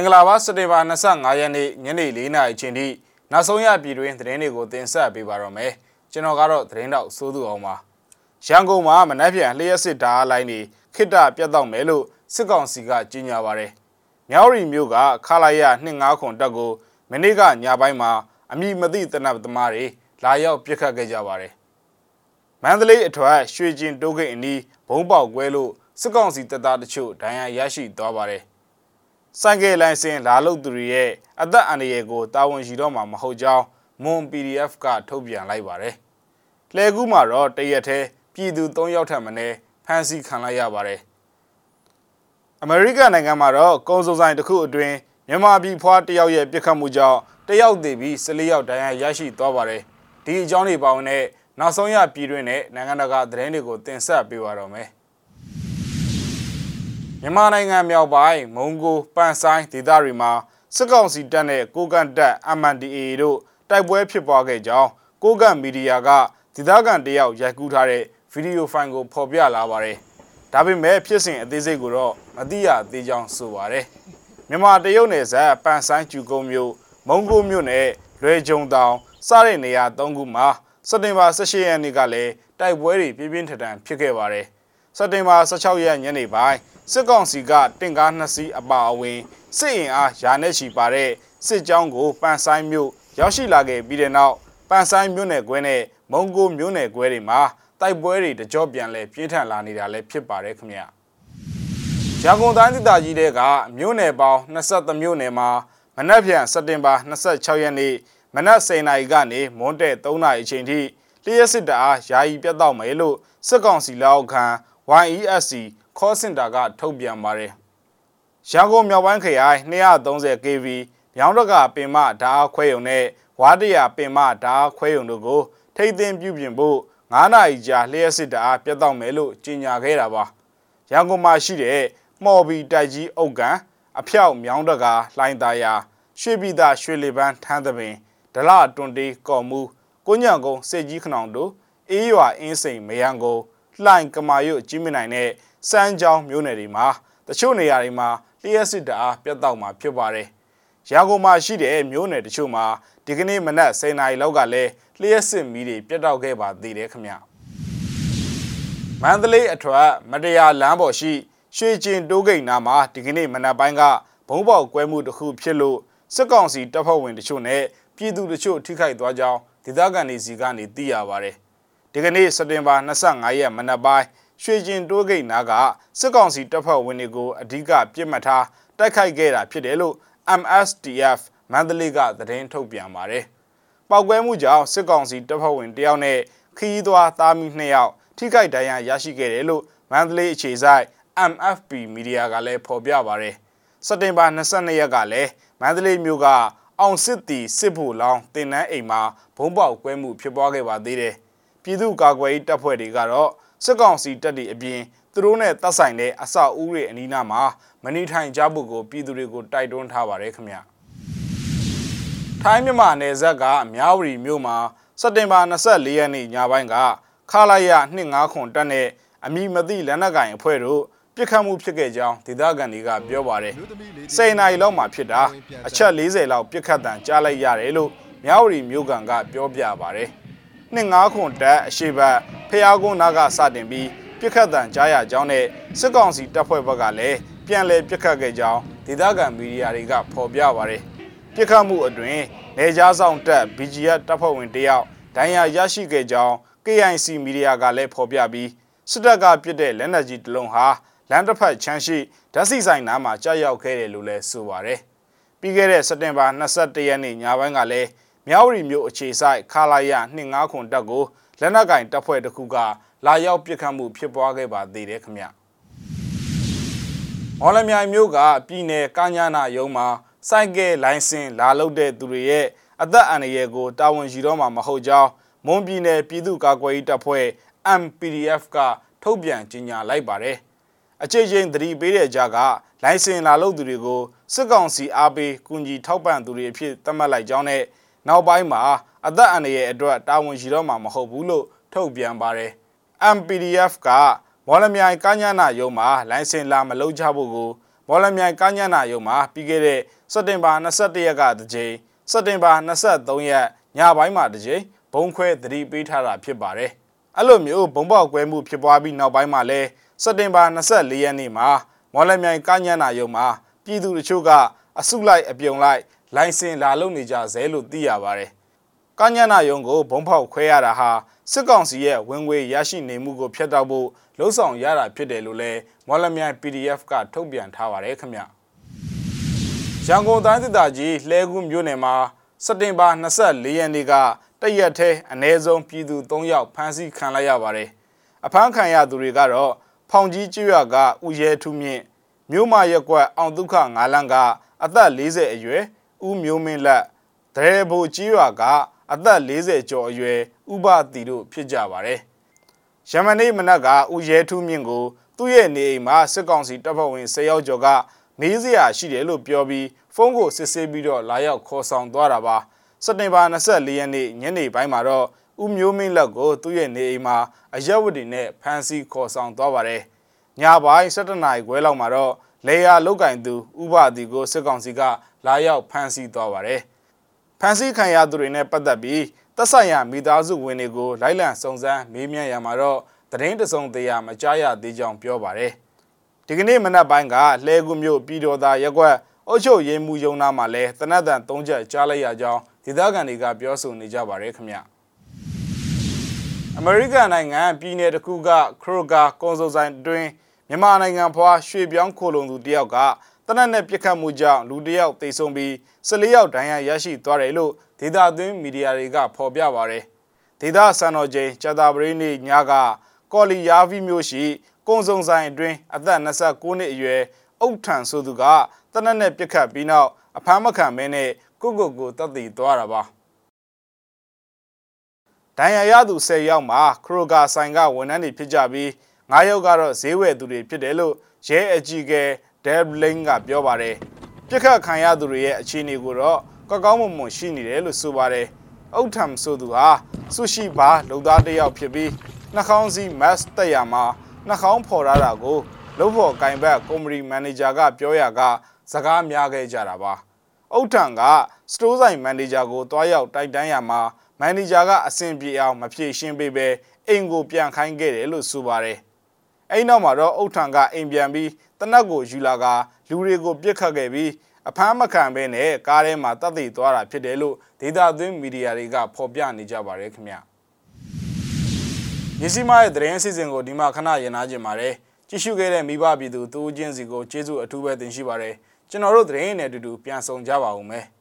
င်္ဂလာပါစက်တင်ဘာ25ရက်နေ့ညနေ4နာရီချိန်ထိနောက်ဆုံးရပြည်တွင်းသတင်းတွေကိုတင်ဆက်ပေးပါတော့မယ်ကျွန်တော်ကတော့သတင်းတောက်စိုးသူအောင်ပါရန်ကုန်မှာမနက်ဖြန်လျှက်စစ်ဓာတ်လိုင်းတွေခိတ္တပြတ်တော့မယ်လို့စစ်ကောင်စီကကြေညာပါတယ်မြောက်ရီမျိုးကခလာရ25ခွန်တက်ကိုမနေ့ကညပိုင်းမှာအမိမသိတနပ်သမားတွေလာရောက်ပြစ်ခတ်ခဲ့ကြပါတယ်မန္တလေးအထွတ်ရွှေကျင်တိုးဂိတ်အနီးဘုံပေါက်ကွဲလို့စစ်ကောင်စီတပ်သားတချို့ဒဏ်ရာရရှိသွားပါတယ် ဆိုင်ကယ်လိုင်စင်လာလုတ်သူတွေရဲ့အသက်အန္တရာယ်ကိုတာဝန်ရှိတော့မှာမဟုတ်ကြောင်းမွန် PDF ကထုတ်ပြန်လိုက်ပါတယ်။လှဲကူးမှာတော့တရက်ထဲပြည်သူ၃ယောက်ထပ်မင်းဖမ်းဆီးခံလိုက်ရပါတယ်။အမေရိကန်နိုင်ငံမှာတော့ကုန်စုံဆိုင်တစ်ခုအတွင်းမြန်မာပြည်ဖွားတယောက်ရဲ့ပြစ်ခတ်မှုကြောင့်တယောက်သေပြီး14ယောက်ဒဏ်ရာရရှိသွားပါတယ်။ဒီအကြောင်းတွေပေါင်းနဲ့နောက်ဆုံးရပြည်တွင်းနဲ့နိုင်ငံတကာသတင်းတွေကိုတင်ဆက်ပေးပါတော့မယ်။ မြန်မာနိုင်ငံမြောက်ပိုင်းမုံကိုပန်ဆိုင်ဒေသတွေမှာစစ်ကောင်စီတပ်နဲ့ကိုကန်တပ် MNDAA တို့တိုက်ပွဲဖြစ်ပွားခဲ့ကြောင်းကိုကန်မီဒီယာကဒေသခံတယောက်ရိုက်ကူးထားတဲ့ဗီဒီယိုဖိုင်ကိုဖော်ပြလာပါတယ်။ဒါပေမဲ့ဖြစ်စဉ်အသေးစိတ်ကိုတော့မသိရသေးကြောင်းဆိုပါတယ်။မြန်မာတရုတ်နယ်စပ်ပန်ဆိုင်ကျူကုန်းမြို့မုံကိုမြို့နယ်လွယ်ကြုံတောင်စတဲ့နေရာ၃ခုမှာစက်တင်ဘာ18ရက်နေ့ကလည်းတိုက်ပွဲတွေပြင်းပြင်းထန်ထန်ဖြစ်ခဲ့ပါတယ်။စက်တင်ဘာ16ရက်ညနေပိုင်း စစ်ကောင်စီကတင်ကားနှစ်စီးအပါအဝင်စစ်အင်အားယာနဲ့ချီပါတဲ့စစ်ကြောင်းကိုပန်ဆိုင်မြို့ရောက်ရှိလာခဲ့ပြီးတဲ့နောက်ပန်ဆိုင်မြို့နယ်ကွဲနဲ့မုံကိုမြို့နယ်ကွဲတွေမှာတိုက်ပွဲတွေတကြောပြန်လဲပြင်းထန်လာနေတာလည်းဖြစ်ပါတယ်ခင်ဗျ။ရန်ကုန်တိုင်းဒေသကြီးတွေကမြို့နယ်ပေါင်း23မြို့နယ်မှာမနက်ဖြန်စက်တင်ဘာ26ရက်နေ့မနက်10:00နာရီကနေမွန်းတဲ့3:00နာရီအချိန်ထိလျှက်စစ်တအားယာယီပြတ်တော့မယ်လို့စစ်ကောင်စီလက်အောက်ခံ YESC call center ကထုတ်ပြန်ပါတယ်။ရန်ကုန်မြောက်ပိုင်းခရိုင် 230 kV မြောင်းတကပင်မဓာတ်ခွဲရုံနဲ့ဝါတရပင်မဓာတ်ခွဲရုံတို့ကို ထိမ့်သိမ်းပြုပြင်ဖို့9နာရီကြာလျှက်စစ်တအားပြတ်တော့မယ်လို့ကြေညာခဲ့တာပါ။ရန်ကုန်မှာရှိတဲ့မော်ဘီတိုက်ကြီးအုတ်ကန်အဖြောက်မြောင်းတကာလှိုင်းသားယာရွှေပြည်သားရွှေလီပန်းထန်းသပင်ဒလတွန်တေးကော်မူကိုညံကုန်းစေကြီးခနောင်တို့အေးရွာအင်းစိန်မယံကို လှိုင်ကမာရွတ်ကြီးမြနိုင်တဲ့စမ်းချောင်းမြို့နယ်တွေမှာတချို့နေရာတွေမှာလျှက်စစ်တအားပြတ်တောက်မှာဖြစ်ပါတယ်။ရန်ကုန်မှာရှိတဲ့မြို့နယ်တချို့မှာဒီကနေ့မနက်10:00နာရီလောက်ကလည်းလျှက်စစ်မီးတွေပြတ်တောက်ခဲ့ပါသေးတယ်ခင်ဗျ။မန္တလေးအထွတ်မတရားလမ်းပေါ်ရှိရွှေကျင်တိုးဂိတ်နာမှာဒီကနေ့မနက်ပိုင်းကဘုံပေါက်ကွဲမှုတစ်ခုဖြစ်လို့စစ်ကောင်စီတပ်ဖွဲ့ဝင်တချို့နဲ့ပြည်သူတချို့ထိခိုက်သွားကြောင်းဒေသခံတွေစီကနေသိရပါတယ်။ ဒီကနေ့စက်တင်ဘာ25ရက်မနက်ပိုင်းရွှေကျင်တိုးဂိတ်နာကစစ်ကောင်စီတပ်ဖွဲ့ဝင်တွေကိုအဓိကပြစ်မှတ်ထားတိုက်ခိုက်ခဲ့တာဖြစ်တယ်လို့ MSDF မန္တလေးကသတင်းထုတ်ပြန်ပါတယ်။ပောက်ကွဲမှုကြောင့်စစ်ကောင်စီတပ်ဖွဲ့ဝင်တယောက်နဲ့ခရီးသွားသားမိနှစ်ယောက်ထိခိုက်ဒဏ်ရာရရှိခဲ့တယ်လို့မန္တလေးအခြေစိုက် MFP မီဒီယာကလည်းဖော်ပြပါတယ်။စက်တင်ဘာ22ရက်ကလည်းမန္တလေးမြို့ကအောင်စစ်တီစစ်ဖို့လောင်းတင်နန်းအိမ်မှာဘုံပေါက်ကွဲမှုဖြစ်ပွားခဲ့ပါသေးတယ်။ ပြည်သူ့ကာကွယ်ရေးတပ်ဖွဲ့တွေကတော့စစ်ကောင်စီတပ်တွေအပြင်သူတို့နဲ့တပ်ဆိုင်တဲ့အဆောက်အဦတွေအနီးနားမှာမနေထိုင်ကြဖို့ကိုပြည်သူတွေကိုတိုက်တွန်းထားပါတယ်ခင်ဗျ။ထိုင်းမြန်မာနယ်စပ်ကမြဝတီမြို့မှာစက်တင်ဘာ24ရက်နေ့ညပိုင်းကခလာရ25ခွန်တက်နဲ့အမိမသိလက်နက်ကင်အဖွဲ့တို့ပြစ်ခတ်မှုဖြစ်ခဲ့ကြောင်းဒေသခံတွေကပြောပါတယ်။စိန်နိုင်လောက်မှဖြစ်တာအချက်40လောက်ပြစ်ခတ်တံကြားလိုက်ရတယ်လို့မြဝတီမြို့ကန်ကပြောပြပါတယ်။ နှစ်ငါးခွန်တက်အရှိဘတ်ဖျားကုန်းနာကစတင်ပြီးပြစ်ခတ်တံကြားရကြောင်းနဲ့စစ်ကောင်စီတပ်ဖွဲ့ဘက်ကလည်းပြန်လည်ပြစ်ခတ်ခဲ့ကြောင်းဒေသခံမီဒီယာတွေကဖော်ပြပါတယ်။ပြစ်ခတ်မှုအတွင်းနေကြားဆောင်တပ် BGF တပ်ဖွဲ့ဝင်တယောက်ဒဏ်ရာရရှိခဲ့ကြောင်း KIC မီဒီယာကလည်းဖော်ပြပြီးစစ်တပ်ကပြစ်တဲ့လက်နက်ကြီးတစ်လုံးဟာလမ်းတစ်ဖက်ချမ်းရှိဓာတ်ဆီဆိုင်နားမှာကြာရောက်ခဲ့တယ်လို့လည်းဆိုပါတယ်။ပြီးခဲ့တဲ့စက်တင်ဘာ22ရက်နေ့ညပိုင်းကလည်း မြောက်ရီမြို့အခြေဆိုင်ခလာရ25ခွန်တပ်ကိုလက်နက်ကင်တပ်ဖွဲ့တစ်ခုကလာရောက်ပစ်ခတ်မှုဖြစ်ပွားခဲ့ပါသေးတယ်ခင်ဗျ။မော်လမြိုင်မြို့ကပြည်နယ်ကညာနာရုံးမှာစိုက်ကဲလိုင်းစင်လာလုပ်တဲ့သူတွေရဲ့အသက်အန္တရာယ်ကိုတာဝန်ယူတော့မှာမဟုတ်ကြောင်းမွန်ပြည်နယ်ပြည်သူ့ကာကွယ်ရေးတပ်ဖွဲ့ MPDF ကထုတ်ပြန်ကြေညာလိုက်ပါတယ်။အကြိမ်ကြိမ်သတိပေးတဲ့ကြားကလိုင်စင်လာလုပ်သူတွေကိုစစ်ကောင်စီအားပေးကူညီထောက်ပံ့သူတွေအဖြစ်သတ်မှတ်လိုက်ကြောင်းနဲ့ နောက်ပိုင်းမှာအသက်အန္တရာယ်အတွက်တာဝန်ရှိတော့မှာမဟုတ်ဘူးလို့ထုတ်ပြန်ပါတယ်။ MPDF ကမော်လမြိုင်ကညနာရုံးမှာလိုင်စင်လာမလုပ်ကြဖို့ကိုမမော်လမြိုင်ကညနာယုံမှာပြီးခဲ့တဲ့စက်တင်ဘာ22ရက်ကတကြိမ်စက်တင်ဘာ23ရက်ညပိုင်းမှာတကြိမ်ဘုံခွဲသတိပေးထားတာဖြစ်ပါတယ်အဲ့လိုမျိုးဘုံပေါက်ကွဲမှုဖြစ်ပွားပြီးနောက်ပိုင်းမှာလဲစက်တင်ဘာ24ရက်နေ့မှာမော်လမြိုင်ကညနာယုံမှာပြည်သူတချို့ကအစုလိုက်အပြုံလိုက် လိုင်စင်လာလုပ်နေကြဇဲလို့သိရပါတယ်ကညနာယုံကိုဘုံဖောက်ခွဲရတာဟာစစ်ကောင်စီရဲ့ဝင်ငွေရရှိနေမှုကိုဖျက်တောက်ဖို့လှုံ့ဆော်ရတာဖြစ်တယ်လို့လည်းမော်လမြိုင် PDF ကထုတ်ပြန်ထားပါတယ်ခင်ဗျရန်ကုန်တိုင်းဒေသကြီးလှဲကူးမြို့နယ်မှာစက်တင်ဘာ24ရက်နေ့ကတရက်ထဲအ ਨੇ ဆုံးပြည်သူ3ယောက်ဖမ်းဆီးခံလိုက်ရပါတယ်အဖမ်းခံရသူတွေကတော့ဖောင်ကြီးကျွော်ကဥရဲထုမြင့်မြို့မရက်ကွက်အောင်ဒုက္ခငါလန်းကအသက်40အရွယ် ဦးမျိုးမင်းလက်ဒရဲဘိုကျွော်ကအသက်40ကျော်အရွယ်ဥပတီတို့ဖြစ်ကြပါတယ်။ယမနေ့မနက်ကဦးရဲထူးမြင့်ကိုသူ့ရဲ့နေအိမ်မှာစစ်ကောင်စီတပ်ဖွဲ့ဝင်၁၀ယောက်ကျော်ကမေးစရာရှိတယ်လို့ပြောပြီးဖုန်းကိုစစ်ဆေးပြီးတော့လာရောက်ခေါ်ဆောင်သွားတာပါ။စက်တင်ဘာ24ရက်နေ့ညနေပိုင်းမှာတော့ဦးမျိုးမင်းလက်ကိုသူ့ရဲ့နေအိမ်မှာအရက်ဝတ်တွေနဲ့ဖမ်းဆီးခေါ်ဆောင်သွားပါတယ်။ညပိုင်း7နာရီခွဲလောက်မှာတော့ လေယာလုတ်ကင်သူဥပတီကိုစစ်ကောင်စီကလာရောက်ဖမ်းဆီးသွားပါတယ်။ဖမ်းဆီးခံရသူတွေနဲ့ပတ်သက်ပြီးသက်ဆိုင်ရာမိသားစုဝင်တွေကိုလိုက်လံစုံစမ်းမေးမြန်းရမှာတော့သတင်းတစုံတရာမကြားရသေးကြောင်းပြောပါတယ်။ဒီကနေ့မနက်ပိုင်းကလှဲကူမြို့ပြည်တော်သားရက်ကွက်အုတ်ချုပ်ရေးမှုယုံနာမှာလဲတနတ်တန်၃ချက်ကြားလိုက်ရကြောင်းဒေသခံတွေကပြောဆိုနေကြပါတယ်ခင်ဗျ။အမေရိကန်နိုင်ငံပြည်내တစ်ခုကခရိုဂါကွန်ဆိုဆိုင်တွင် မြန်မာနိုင်ငံဖွာရွှေပြောင်းခိုလုံသူတယောက်ကတနက်နဲ့ပြစ်ခတ်မှုကြောင့်လူတယောက်သေဆုံးပြီး14ယောက်ဒဏ်ရာရရှိသွားတယ်လို့ဒေသသွင်းမီဒီယာတွေကဖော်ပြပါရယ်ဒေသစံတော်ချိန်ကြာတာပရိနေ့ညကကော်လီယာဗီမျိုးရှိကုံစုံဆိုင်အတွင်းအသက်29နှစ်အရွယ်အုတ်ထန်ဆိုသူကတနက်နဲ့ပြစ်ခတ်ပြီးနောက်အဖမ်းမခံမဲနဲ့ကိုကိုကိုတတ်တည်သွားတာပါဒဏ်ရာရသူ10ယောက်မှာခရိုဂါဆိုင်ကဝန်ထမ်းတွေဖြစ်ကြပြီး 9ယောက်ကတော့ဈေးဝယ်သူတွေဖြစ်တယ်လို့ရဲအကြီးကဲဒဲဘလင်းကပြောပါတယ်ပြစ်ခတ်ခံရသူတွေရဲ့အခြေအနေကိုတော့ကောက်ကောင်းမွန်မွန်ရှိနေတယ်လို့ဆိုပါတယ်အုတ်ထမ်ဆိုသူဟာဆူရှိဘာလုံသားတစ်ယောက်ဖြစ်ပြီးနှာခေါင်းစည်းမတ်တက်ရမှာနှာခေါင်းဖော်ရတာကိုလုပ်ဖို့ကင်ဘက်ကုမ္ပဏီမန်နေဂျာကပြောရကစကားများခဲ့ကြတာပါအုတ်ထံကစတိုးဆိုင်မန်နေဂျာကိုတွားရောက်တိုက်တန်းရမှာမန်နေဂျာကအဆင်ပြေအောင်မဖြေရှင်းပေးပဲအိမ်ကိုပြန်ခိုင်းခဲ့တယ်လို့ဆိုပါတယ် အဲ့နောက်မှာတော့အုတ်ထံကအိမ်ပြန်ပြီးတနက်ကိုယူလာကလူတွေကိုပြစ်ခတ်ခဲ့ပြီးအဖမ်းမခံဘဲနဲ့ကားထဲမှာတပ်သိသွားတာဖြစ်တယ်လို့ဒေတာသွင်းမီဒီယာတွေကဖော်ပြနေကြပါတယ်ခင်ဗျ။မြစီမရဲ့သတင်းအစီအစဉ်ကိုဒီမှာခဏရင်နာကြင်ပါတယ်။ကြည့်ရှုခဲ့တဲ့မိဘပြည်သူတူးချင်းစီကိုကျေးဇူးအထူးပဲတင်ရှိပါတယ်။ကျွန်တော်တို့သတင်းနဲ့အတူတူပြန်ဆောင်ကြပါဦးမယ်။